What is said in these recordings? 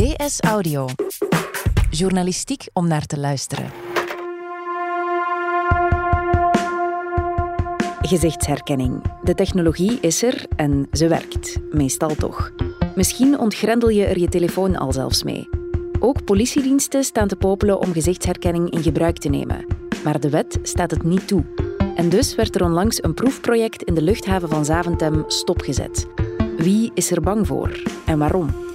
DS Audio. Journalistiek om naar te luisteren. Gezichtsherkenning. De technologie is er en ze werkt. Meestal toch. Misschien ontgrendel je er je telefoon al zelfs mee. Ook politiediensten staan te popelen om gezichtsherkenning in gebruik te nemen. Maar de wet staat het niet toe. En dus werd er onlangs een proefproject in de luchthaven van Zaventem stopgezet. Wie is er bang voor en waarom?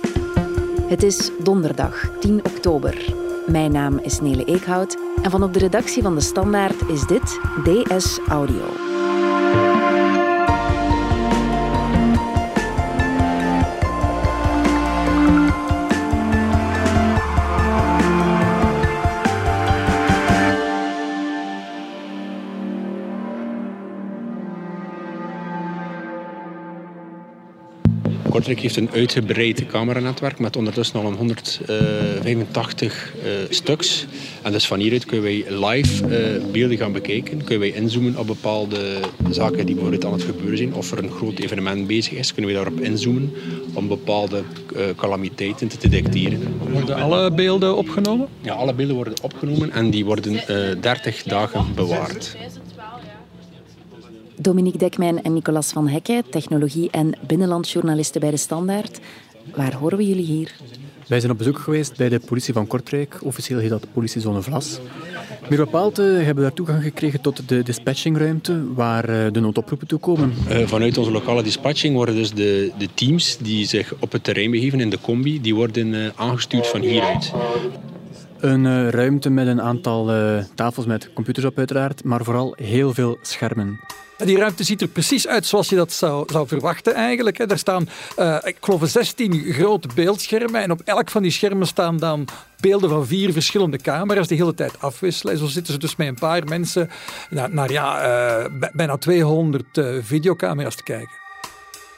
Het is donderdag 10 oktober. Mijn naam is Nele Eekhout en van op de redactie van De Standaard is dit DS Audio. Kortrijk heeft een uitgebreid cameranetwerk met ondertussen al een 185 uh, stuks. En dus van hieruit kunnen wij live uh, beelden gaan bekijken. Kunnen wij inzoomen op bepaalde zaken die bijvoorbeeld aan het gebeuren zijn. Of er een groot evenement bezig is, kunnen wij daarop inzoomen om bepaalde uh, calamiteiten te detecteren. Worden alle beelden opgenomen? Ja, alle beelden worden opgenomen en die worden 30 dagen bewaard. Dominique Dekmijn en Nicolas van Hekke, technologie- en binnenlandjournalisten bij De Standaard. Waar horen we jullie hier? Wij zijn op bezoek geweest bij de politie van Kortrijk. Officieel heet dat politiezone Vlas. Meer bepaald uh, hebben we daar toegang gekregen tot de dispatchingruimte waar uh, de noodoproepen toe komen. Uh, vanuit onze lokale dispatching worden dus de, de teams die zich op het terrein begeven in de combi, die worden aangestuurd van hieruit. Een ruimte met een aantal tafels met computers op uiteraard, maar vooral heel veel schermen. Die ruimte ziet er precies uit zoals je dat zou, zou verwachten eigenlijk. Daar staan, uh, ik geloof, 16 grote beeldschermen. En op elk van die schermen staan dan beelden van vier verschillende camera's die de hele tijd afwisselen. En zo zitten ze dus met een paar mensen naar, naar ja, uh, bijna 200 uh, videocamera's te kijken.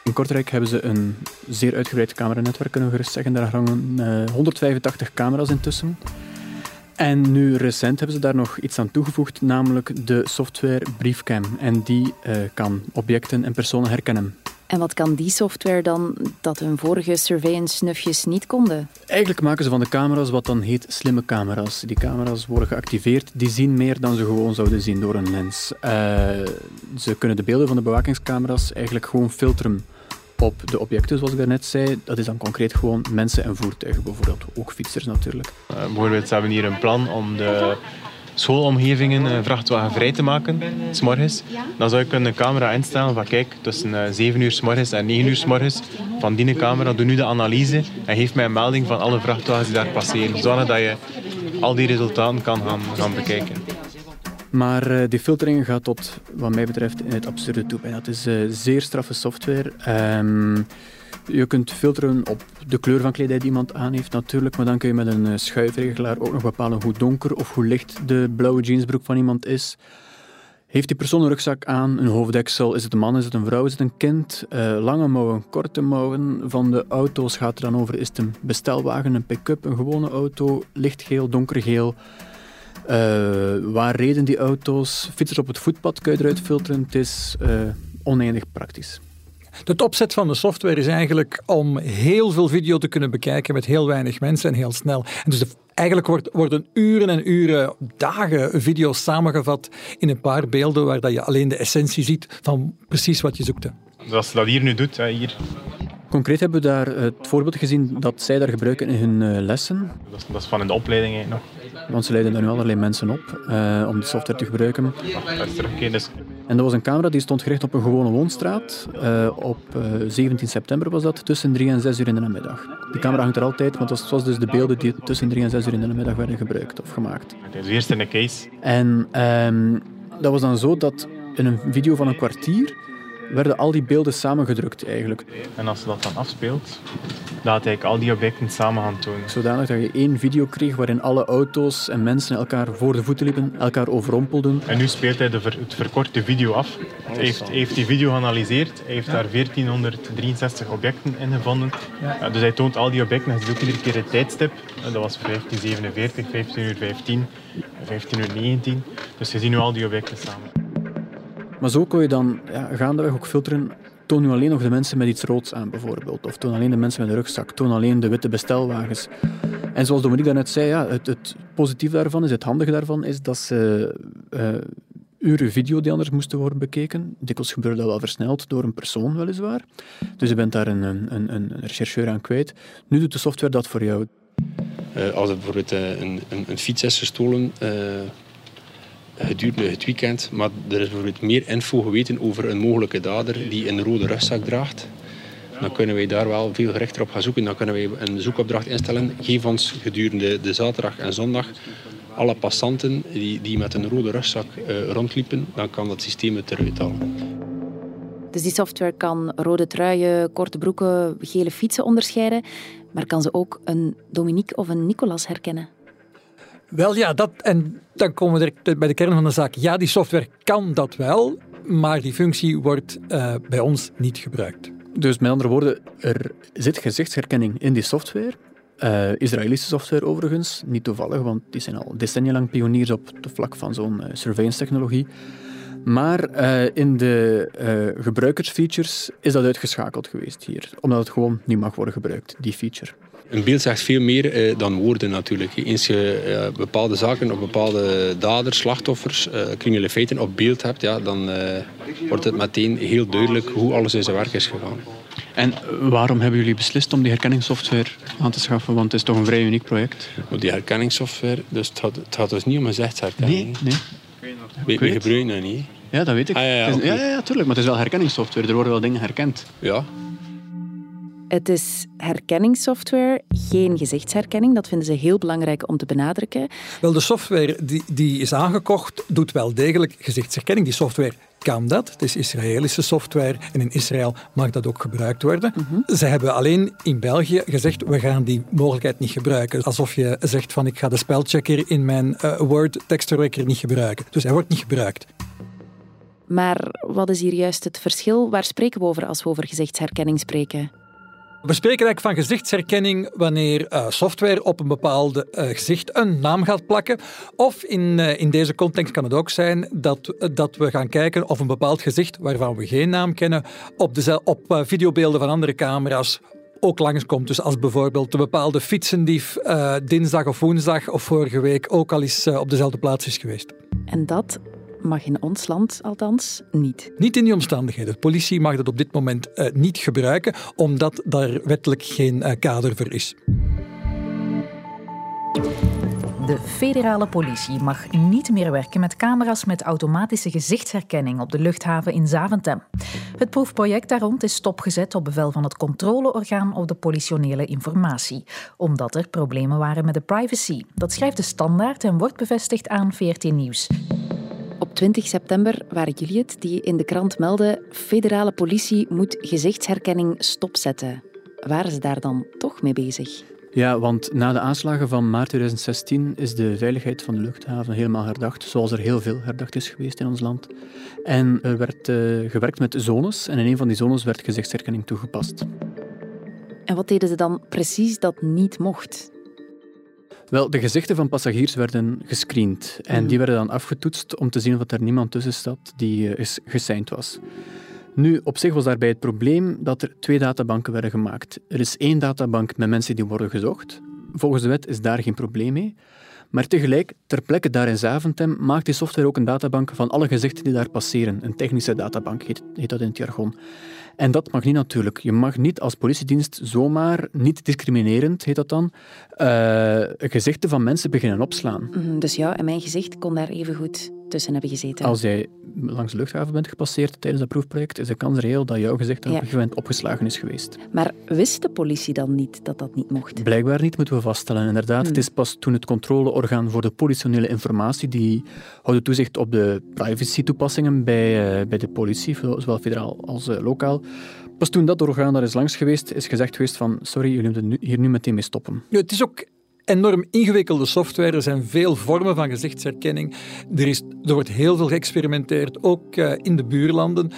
In Kortrijk hebben ze een zeer uitgebreid cameranetwerk, kunnen we gerust zeggen. Daar hangen 185 camera's intussen. En nu recent hebben ze daar nog iets aan toegevoegd, namelijk de software Briefcam. En die uh, kan objecten en personen herkennen. En wat kan die software dan dat hun vorige surveillance-snufjes niet konden? Eigenlijk maken ze van de camera's wat dan heet slimme camera's. Die camera's worden geactiveerd, die zien meer dan ze gewoon zouden zien door een lens. Uh, ze kunnen de beelden van de bewakingscamera's eigenlijk gewoon filteren op de objecten, zoals ik daarnet zei. Dat is dan concreet gewoon mensen en voertuigen, bijvoorbeeld. Ook fietsers natuurlijk. Uh, bijvoorbeeld, ze hebben hier een plan om de schoolomgevingen uh, vrachtwagenvrij te maken, s'morgens. Dan zou ik een camera instellen van kijk, tussen uh, 7 uur s morgens en 9 uur s morgens van die camera, doe nu de analyse en geef mij een melding van alle vrachtwagens die daar passeren. Zodat je al die resultaten kan gaan, gaan bekijken. Maar uh, die filtering gaat tot, wat mij betreft, in het absurde toe. En dat is uh, zeer straffe software. Um, je kunt filteren op de kleur van kledij die iemand aan heeft natuurlijk, maar dan kun je met een uh, schuifregelaar ook nog bepalen hoe donker of hoe licht de blauwe jeansbroek van iemand is. Heeft die persoon een rugzak aan, een hoofddeksel? Is het een man, is het een vrouw, is het een kind? Lange mouwen, korte mouwen. Van de auto's gaat er dan over, is het een bestelwagen, een pick-up, een gewone auto, lichtgeel, donkergeel? Uh, waar reden die auto's? Fietsers op het voetpad kun je eruit filteren. Het is uh, oneindig praktisch. Het opzet van de software is eigenlijk om heel veel video te kunnen bekijken met heel weinig mensen en heel snel. En dus de, eigenlijk wordt, worden uren en uren, dagen video's samengevat in een paar beelden waar dat je alleen de essentie ziet van precies wat je zoekte. Zoals ze dat hier nu doet, hier. Concreet hebben we daar het voorbeeld gezien dat zij daar gebruiken in hun lessen. Dat is, dat is van in de opleiding nog. Want ze leiden daar nu allerlei mensen op uh, om die software te gebruiken. En dat was een camera die stond gericht op een gewone woonstraat. Uh, op uh, 17 september was dat, tussen 3 en 6 uur in de namiddag. Die camera hangt er altijd, want dat was dus de beelden die tussen 3 en 6 uur in de namiddag werden gebruikt of gemaakt. Het is eerst in de case. En um, dat was dan zo dat in een video van een kwartier werden al die beelden samengedrukt eigenlijk. En als ze dat dan afspeelt, gaat eigenlijk al die objecten samen gaan tonen. Zodanig dat je één video kreeg waarin alle auto's en mensen elkaar voor de voeten liepen, elkaar overrompelden. En nu speelt hij de ver, het verkorte video af. Hij heeft, heeft die video geanalyseerd, hij heeft daar 1463 objecten in gevonden. Ja. Ja, dus hij toont al die objecten, hij ook iedere keer het tijdstip. Dat was 1547, 15 uur 15, 15 uur 19. Dus je ziet nu al die objecten samen. Maar zo kon je dan ja, gaandeweg ook filteren toon nu alleen nog de mensen met iets roods aan, bijvoorbeeld. Of toon alleen de mensen met een rugzak. Toon alleen de witte bestelwagens. En zoals Dominique daarnet zei, ja, het, het positief daarvan is, het handige daarvan, is dat ze uh, uren video die anders moesten worden bekeken. Dikwijls gebeurde dat wel versneld door een persoon, weliswaar. Dus je bent daar een, een, een rechercheur aan kwijt. Nu doet de software dat voor jou. Uh, als er bijvoorbeeld uh, een, een, een, fiets is gestolen gedurende het weekend, maar er is bijvoorbeeld meer info geweten over een mogelijke dader die een rode rugzak draagt, dan kunnen wij daar wel veel gerichter op gaan zoeken. Dan kunnen wij een zoekopdracht instellen. Geef ons gedurende de zaterdag en zondag alle passanten die, die met een rode rugzak uh, rondliepen, dan kan dat systeem het eruit halen. Dus die software kan rode truien, korte broeken, gele fietsen onderscheiden, maar kan ze ook een Dominique of een Nicolas herkennen? Wel ja, dat, en dan komen we direct bij de kern van de zaak. Ja, die software kan dat wel, maar die functie wordt uh, bij ons niet gebruikt. Dus met andere woorden, er zit gezichtsherkenning in die software. Uh, Israëlische software overigens, niet toevallig, want die zijn al decennia lang pioniers op het vlak van zo'n uh, surveillance-technologie. Maar uh, in de gebruikersfeatures is dat uitgeschakeld geweest hier, omdat het gewoon niet mag worden gebruikt, die feature. Een beeld zegt veel meer uh, dan woorden natuurlijk. Eens je uh, bepaalde zaken of bepaalde daders, slachtoffers, uh, criminele feiten op beeld hebt, ja, dan wordt het meteen heel duidelijk hoe alles in zijn werk is gegaan. En waarom hebben jullie beslist om die herkenningssoftware aan te schaffen? Want het is toch een vrij uniek project. Die herkenningssoftware, dus het, gaat, het gaat dus niet om een gezichtsherkenning. Nee, nee. We, we gebruiken dat niet. Ja, dat weet ik. Ah, ja, ja, ja, ja, tuurlijk, maar het is wel herkenningssoftware. Er worden wel dingen herkend. Ja, het is herkenningssoftware, geen gezichtsherkenning. Dat vinden ze heel belangrijk om te benadrukken. Wel, de software die, die is aangekocht, doet wel degelijk gezichtsherkenning. Die software kan dat. Het is Israëlische software en in Israël mag dat ook gebruikt worden. Mhm. Ze hebben alleen in België gezegd, we gaan die mogelijkheid niet gebruiken. Alsof je zegt van ik ga de spelchecker in mijn uh, Word tekstverwerker niet gebruiken. Dus hij wordt niet gebruikt. Maar wat is hier juist het verschil? Waar spreken we over als we over gezichtsherkenning spreken? We spreken eigenlijk van gezichtsherkenning wanneer uh, software op een bepaalde uh, gezicht een naam gaat plakken. Of in, uh, in deze context kan het ook zijn dat, dat we gaan kijken of een bepaald gezicht waarvan we geen naam kennen op, de, op videobeelden van andere camera's ook langskomt. Dus als bijvoorbeeld een bepaalde fietsendief dinsdag of woensdag of vorige week ook al eens op dezelfde plaats is geweest. En dat mag in ons land althans niet. Niet in die omstandigheden. De politie mag dat op dit moment uh, niet gebruiken, omdat daar wettelijk geen uh, kader voor is. De federale politie mag niet meer werken met camera's met automatische gezichtsherkenning op de luchthaven in Zaventem. Het proefproject daar rond is stopgezet op bevel van het controleorgaan op de politionele informatie, omdat er problemen waren met de privacy. Dat schrijft de standaard en wordt bevestigd aan VRT Nieuws. Op 20 september waren jullie het die in de krant meldde federale politie moet gezichtsherkenning stopzetten. Waren ze daar dan toch mee bezig? Ja, want na de aanslagen van maart 2016 is de veiligheid van de luchthaven helemaal herdacht, zoals er heel veel herdacht is geweest in ons land. En er werd uh, gewerkt met zones en in een van die zones werd gezichtsherkenning toegepast. En wat deden ze dan precies dat niet mocht? Wel, de gezichten van passagiers werden gescreend. En die mhm. werden dan afgetoetst om te zien of er niemand tussen zat die uh, gesigned was. Nu, op zich was daarbij het probleem dat er twee databanken werden gemaakt. Er is één databank met mensen die worden gezocht. Volgens de wet is daar geen probleem mee. Maar tegelijk, ter plekke daar in Zaventem, maakt die software ook een databank van alle gezichten die daar passeren. Een technische databank heet, heet dat in het jargon. En dat mag niet natuurlijk. Je mag niet als politiedienst zomaar, niet discriminerend heet dat dan, uh, gezichten van mensen beginnen opslaan. Mhm, dus ja, en mijn gezicht kon daar even goed tussen hebben gezeten. Als jij langs de luchthaven bent gepasseerd tijdens dat proefproject, is de kans reëel dat jouw gezicht op een gegeven moment opgeslagen is geweest. Maar wist de politie dan niet dat dat niet mocht? Blijkbaar niet, moeten we vaststellen. Inderdaad, het hmm. is pas toen het controleorgaan voor de politionele informatie, die houdt toezicht op de privacy-toepassingen bij, uh, bij de politie, zowel federaal als uh, lokaal, Pas toen dat orgaan daar is langs geweest, is gezegd geweest van sorry, jullie moeten hier nu meteen mee stoppen. Ja, het is ook enorm ingewikkelde software. Er zijn veel vormen van gezichtsherkenning. Er, is, er wordt heel veel geëxperimenteerd, ook uh, in de buurlanden.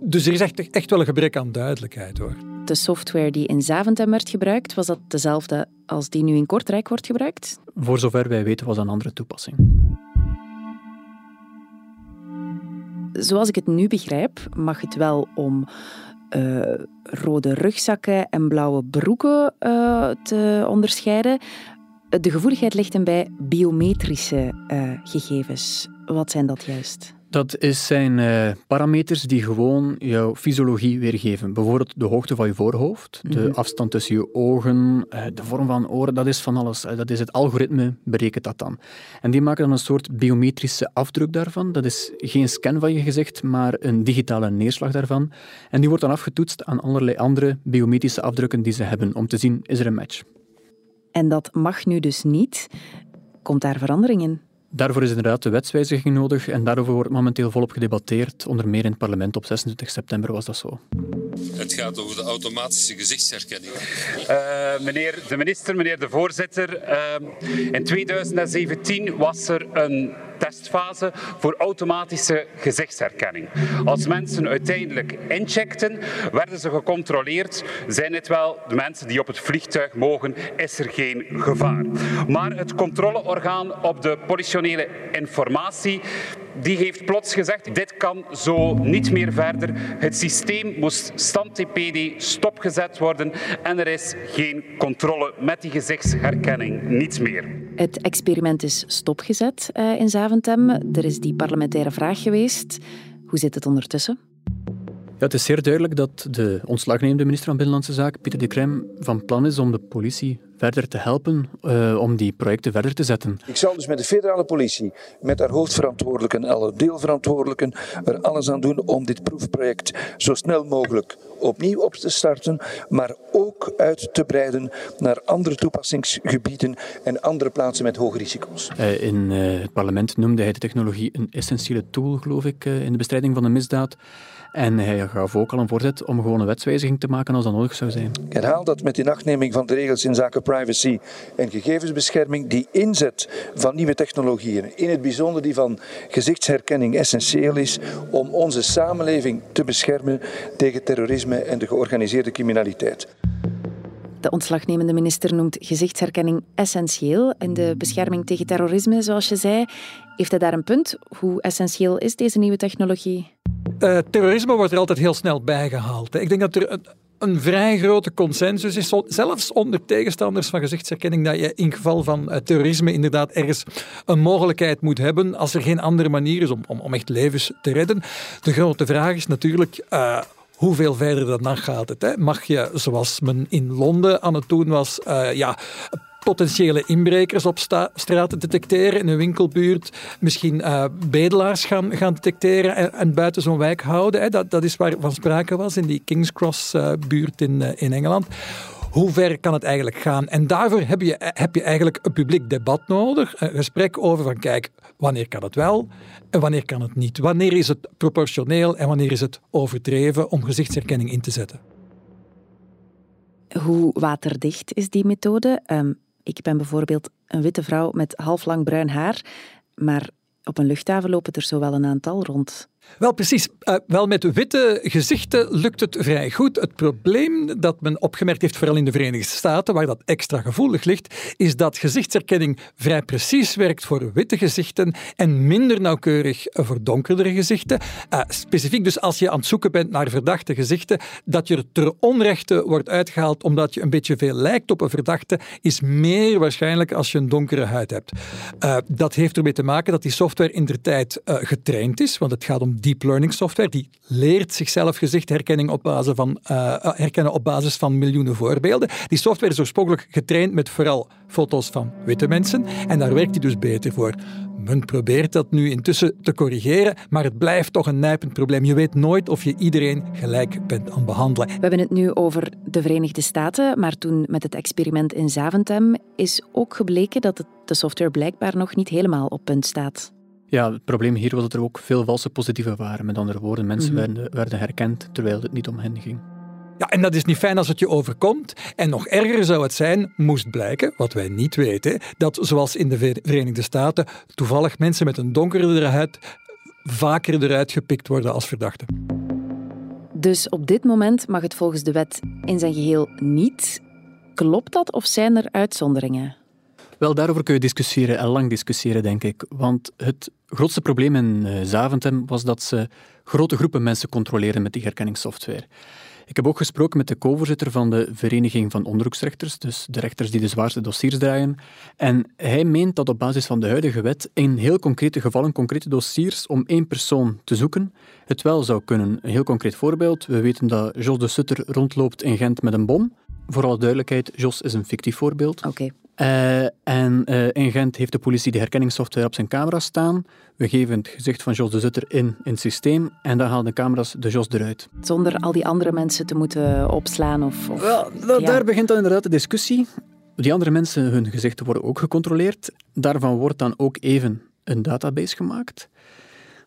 Dus er is echt, echt wel een gebrek aan duidelijkheid hoor. De software die in Zaventem werd gebruikt, was dat dezelfde als die nu in Kortrijk wordt gebruikt? Voor zover wij weten was dat een andere toepassing. Zoals ik het nu begrijp, mag het wel om rode rugzakken en blauwe broeken te onderscheiden. De gevoeligheid ligt hem bij biometrische gegevens. Wat zijn dat juist? Dat zijn uh, parameters die gewoon jouw fysiologie weergeven. Bijvoorbeeld de hoogte van je voorhoofd, de mhm. afstand tussen je ogen, uh, de vorm van oren, dat is van alles. Uh, dat is het algoritme, berekent dat dan. En die maken dan een soort biometrische afdruk daarvan. Dat is geen scan van je gezicht, maar een digitale neerslag daarvan. En die wordt dan afgetoetst aan allerlei andere biometrische afdrukken die ze hebben, om te zien, is er een match. En dat mag nu dus niet. Komt daar verandering in? Daarvoor is inderdaad de wetswijziging nodig en daarover wordt momenteel volop gedebatteerd. Onder meer in het parlement op 26 september was dat zo. Het gaat over de automatische gezichtsherkenning. Uh, meneer de minister, meneer de voorzitter. Uh, in 2017 was er een testfase voor automatische gezichtsherkenning. Als mensen uiteindelijk incheckten, werden ze gecontroleerd. Zijn het wel de mensen die op het vliegtuig mogen? Is er geen gevaar? Maar het controleorgaan op de politionele informatie die heeft plots gezegd, dit kan zo niet meer verder. Het systeem moest stand-TPD stopgezet worden en er is geen controle met die gezichtsherkenning, niets meer. Het experiment is stopgezet uh, in Zaventem. Er is die parlementaire vraag geweest. Hoe zit het ondertussen? Ja, het is zeer duidelijk dat de ontslagnemende minister van Binnenlandse Zaken, Pieter de Krem, van plan is om de politie verder te helpen uh, om die projecten verder te zetten. Ik zal dus met de federale politie, met haar hoofdverantwoordelijken en alle deelverantwoordelijken, er alles aan doen om dit proefproject zo snel mogelijk opnieuw op te starten, maar ook uit te breiden naar andere toepassingsgebieden en andere plaatsen met hoge risico's. Uh, in uh, het parlement noemde hij de technologie een essentiële tool, geloof ik, in de bestrijding van de misdaad. En hij gaf ook al een voorzet om gewoon een wetswijziging te maken als dat nodig zou zijn. Ik herhaal dat met inachtneming van de regels in zaken privacy en gegevensbescherming die inzet van nieuwe technologieën, in het bijzonder die van gezichtsherkenning, essentieel is om onze samenleving te beschermen tegen terrorisme en de georganiseerde criminaliteit. De ontslagnemende minister noemt gezichtsherkenning essentieel in de bescherming tegen terrorisme, zoals je zei. Heeft hij daar een punt? Hoe essentieel is deze nieuwe technologie? Uh, terrorisme wordt er altijd heel snel bijgehaald. Ik denk dat er een, een vrij grote consensus is, zelfs onder tegenstanders van gezichtsherkenning, dat je in geval van uh, terrorisme inderdaad ergens een mogelijkheid moet hebben als er geen andere manier is om, om, echt levens te redden. De grote vraag is natuurlijk. Uh, hoeveel verder dan gaat het? Hè? Mag je, zoals men in Londen aan het doen was, uh, ja, potentiële inbrekers op straat detecteren in een winkelbuurt, misschien uh, bedelaars gaan, gaan detecteren en, en buiten zo'n wijk houden. Hè. Dat, dat is waar van sprake was in die King's Cross uh, buurt in, uh, in Engeland. Hoe ver kan het eigenlijk gaan? En daarvoor heb je, heb je eigenlijk een publiek debat nodig. Een gesprek over van kijk, wanneer kan het wel en wanneer kan het niet? Wanneer is het proportioneel en wanneer is het overdreven om gezichtsherkenning in te zetten? Hoe waterdicht is die methode? Um, ik ben bijvoorbeeld een witte vrouw met halflang bruin haar, maar op een luchthaven lopen er zo wel een aantal rond. Wel, precies. Uh, wel, met witte gezichten lukt het vrij goed. Het probleem dat men opgemerkt heeft, vooral in de Verenigde Staten, waar dat extra gevoelig ligt, is dat gezichtsherkenning vrij precies werkt voor witte gezichten en minder nauwkeurig voor donkerdere gezichten. Uh, specifiek dus als je aan het zoeken bent naar verdachte gezichten, dat je er ter onrechte wordt uitgehaald omdat je een beetje veel lijkt op een verdachte, is meer waarschijnlijk als je een donkere huid hebt. Uh, dat heeft ermee te maken dat die software in de tijd getraind is, want het gaat om deep learning software die leert zichzelf gezichtherkenning op basis van, uh, herkennen op basis van miljoenen voorbeelden. Die software is oorspronkelijk getraind met vooral foto's van witte mensen en daar werkt hij dus beter voor. Men probeert dat nu intussen te corrigeren, maar het blijft toch een nijpend probleem. Je weet nooit of je iedereen gelijk bent aan behandelen. We hebben het nu over de Verenigde Staten, maar toen met het experiment in Zaventem is ook gebleken dat de software blijkbaar nog niet helemaal op punt staat. Ja, het probleem hier was dat er ook veel valse positieven waren. Met andere woorden, mensen mhm. werden, werden herkend terwijl het niet om hen ging. Ja, en dat is niet fijn als het je overkomt. En nog erger zou het zijn, moest blijken, wat wij niet weten, dat zoals in de Verenigde Staten toevallig mensen met een donkerdere huid vaker eruit gepikt worden als verdachten. Dus op dit moment mag het volgens de wet in zijn geheel niet. Klopt dat of zijn er uitzonderingen? Wel, daarover kun je discussiëren en lang discussiëren, denk ik. Want het grootste probleem in uh, Zaventem was dat ze grote groepen mensen controleerden met die herkenningssoftware. Ik heb ook gesproken met de co-voorzitter van de Vereniging van Onderzoeksrechters, dus de rechters die de zwaarste dossiers draaien. En hij meent dat op basis van de huidige wet in heel concrete gevallen, concrete dossiers, om één persoon te zoeken, het wel zou kunnen. Een heel concreet voorbeeld. We weten dat Jos de Sutter rondloopt in Gent met een bom. Voor alle duidelijkheid, Jos is een fictief voorbeeld. Oké. Uh, en uh, in Gent heeft de politie de herkenningssoftware op zijn camera staan. We geven het gezicht van Jos de Zutter in, in het systeem en dan halen de camera's de Jos eruit. Zonder al die andere mensen te moeten opslaan? Of, of da, ja. Daar begint dan inderdaad de discussie. Die andere mensen, hun gezichten worden ook gecontroleerd. Daarvan wordt dan ook even een database gemaakt.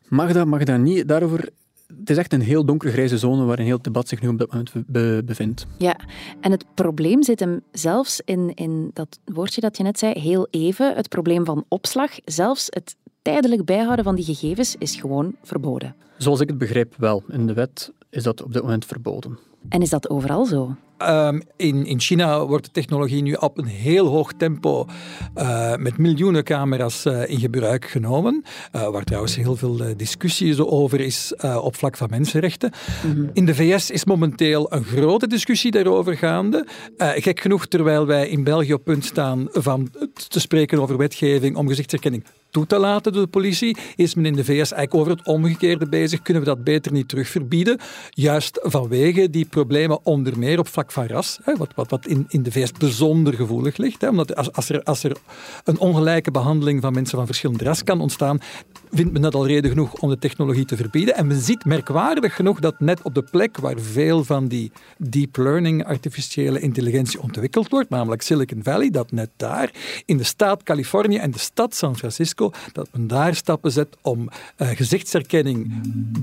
Mag dat, mag dat niet? Daarover het is echt een heel donkere grijze zone waarin heel het debat zich nu op dit moment bevindt. Ja, en het probleem zit hem zelfs in, in dat woordje dat je net zei, heel even, het probleem van opslag. Zelfs het tijdelijk bijhouden van die gegevens is gewoon verboden. Zoals ik het begrijp wel. In de wet is dat op dit moment verboden. En is dat overal zo? Um, in, in China wordt de technologie nu op een heel hoog tempo uh, met miljoenen camera's uh, in gebruik genomen. Uh, waar trouwens heel veel discussie over is op vlak van mensenrechten. Mm -hmm. In de VS is momenteel een grote discussie daarover gaande. gek genoeg, terwijl wij in België op punt staan van te spreken over wetgeving om gezichtsherkenning toe te laten door de politie, is men in de VS eigenlijk over het omgekeerde bezig. Kunnen we dat beter niet terug verbieden? Juist vanwege die problemen onder meer op vlak van ras, hè, wat, wat, wat in, in de VS bijzonder gevoelig ligt. Hè, omdat als, er, als er een ongelijke behandeling van mensen van verschillend ras kan ontstaan, vindt men dat al reden genoeg om de technologie te verbieden. En men ziet merkwaardig genoeg dat net op de plek waar veel van die deep learning, artificiële intelligentie ontwikkeld wordt, namelijk Silicon Valley, dat net daar in de staat Californië en de stad San Francisco, dat men daar stappen zet om uh, gezichtsherkenning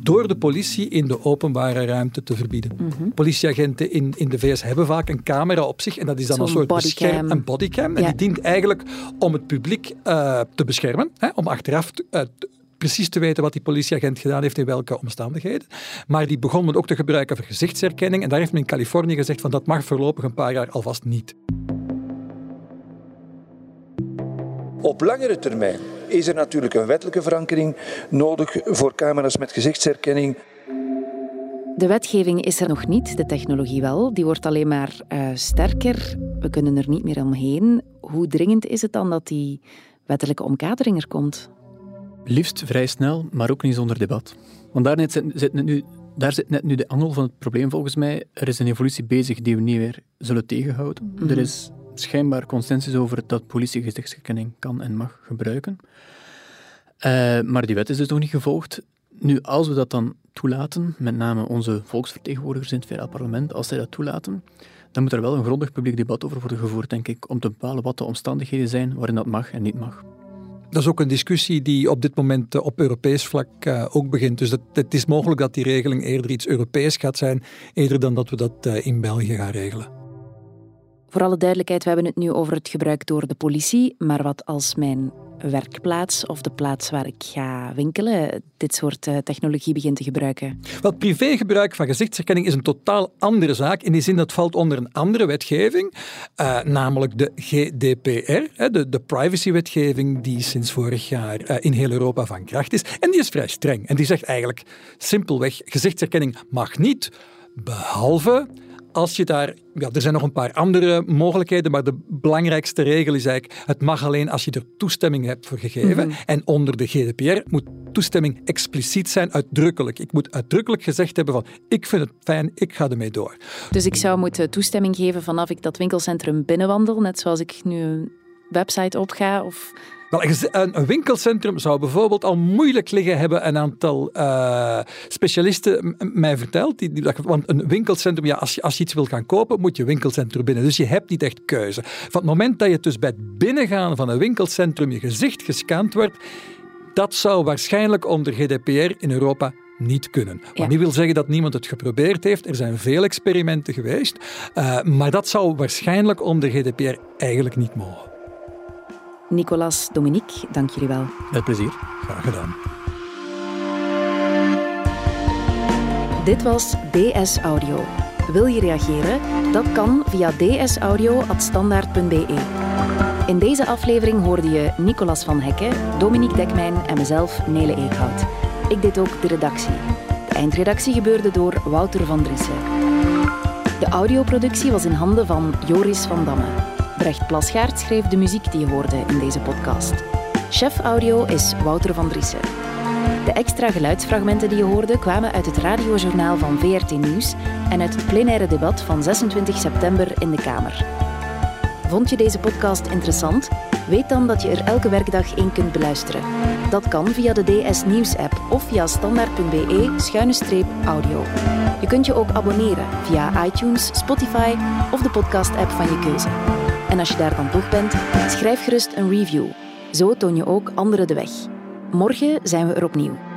door de politie in de openbare ruimte te verbieden. Mm -hmm. Politieagenten in, in de VS hebben vaak een camera op zich en dat is dan een soort bescherm, een bodycam. En die dient eigenlijk om het publiek uh, te beschermen, hè, om achteraf uh, precies te weten wat die politieagent gedaan heeft in welke omstandigheden. Maar die begon men ook te gebruiken voor gezichtsherkenning. En daar heeft men in Californië gezegd van dat mag voorlopig een paar jaar alvast niet. Op langere termijn is er natuurlijk een wettelijke verankering nodig voor camera's met gezichtsherkenning. De wetgeving is er nog niet, de technologie wel. Die wordt alleen maar uh, sterker. We kunnen er niet meer omheen. Hoe dringend is het dan dat die wettelijke omkadering er komt? Liefst vrij snel, maar ook niet zonder debat. Want daar zit, zit nu, daar zit net nu de angel van het probleem volgens mij. Er is een evolutie bezig die we niet meer zullen tegenhouden. Mm -hmm. Er is schijnbaar consensus over dat politie gezichtsherkenning kan en mag gebruiken. Uh, maar die wet is dus nog niet gevolgd. Nu, als we dat dan toelaten, met name onze volksvertegenwoordigers in het federaal parlement, als zij dat toelaten, dan moet er wel een grondig publiek debat over worden gevoerd, denk ik, om te bepalen wat de omstandigheden zijn waarin dat mag en niet mag. Dat is ook een discussie die op dit moment op Europees vlak uh, ook begint. Dus het is mogelijk dat die regeling eerder iets Europees gaat zijn, eerder dan dat we dat uh, in België gaan regelen. Voor alle duidelijkheid, we hebben het nu over het gebruik door de politie. Maar wat als mijn werkplaats of de plaats waar ik ga winkelen dit soort uh, technologie begint te gebruiken? Wel, privégebruik van gezichtsherkenning is een totaal andere zaak. In die zin dat valt onder een andere wetgeving, uh, namelijk de GDPR, de, de privacywetgeving die sinds vorig jaar uh, in heel Europa van kracht is. En die is vrij streng. En die zegt eigenlijk simpelweg, gezichtsherkenning mag niet, behalve als je daar, ja, er zijn nog een paar andere mogelijkheden, maar de belangrijkste regel is eigenlijk, het mag alleen als je er toestemming hebt voor gegeven. Mm -hmm. En onder de GDPR moet toestemming expliciet zijn, uitdrukkelijk. Ik moet uitdrukkelijk gezegd hebben van, ik vind het fijn, ik ga ermee door. Dus ik zou moeten toestemming geven vanaf ik dat winkelcentrum binnenwandel, net zoals ik nu een website opga of... Wel, een winkelcentrum zou bijvoorbeeld al moeilijk liggen, hebben een aantal uh, specialisten mij verteld. Die, die, want een winkelcentrum, ja, als je, als je iets wil gaan kopen, moet je winkelcentrum binnen. Dus je hebt niet echt keuze. Van het moment dat je dus bij het binnengaan van een winkelcentrum je gezicht gescand wordt, dat zou waarschijnlijk onder GDPR in Europa niet kunnen. Ja. niet wil zeggen dat niemand het geprobeerd heeft. Er zijn veel experimenten geweest. Uh, maar dat zou waarschijnlijk onder GDPR eigenlijk niet mogen. Nicolas, Dominique, dank jullie wel. Met plezier. Graag gedaan. Dit was DS Audio. Wil je reageren? Dat kan via dsaudio.standaard.be. In deze aflevering hoorde je Nicolas van Hekken, Dominique Dekmijn en mezelf, Nele Eekhout. Ik deed ook de redactie. De eindredactie gebeurde door Wouter van Driessen. De audioproductie was in handen van Joris van Damme. Brecht Plasgaard schreef de muziek die je hoorde in deze podcast. Chef audio is Wouter van Driessen. De extra geluidsfragmenten die je hoorde kwamen uit het radiojournaal van VRT Nieuws en uit het plenaire debat van 26 september in de Kamer. Vond je deze podcast interessant? Weet dan dat je er elke werkdag één kunt beluisteren. Dat kan via de DS Nieuws app of via standaard.be-audio. Je kunt je ook abonneren via iTunes, Spotify of de podcast-app van je keuze. En als je daar dan toch bent, schrijf gerust een review. Zo toon je ook anderen de weg. Morgen zijn we er opnieuw.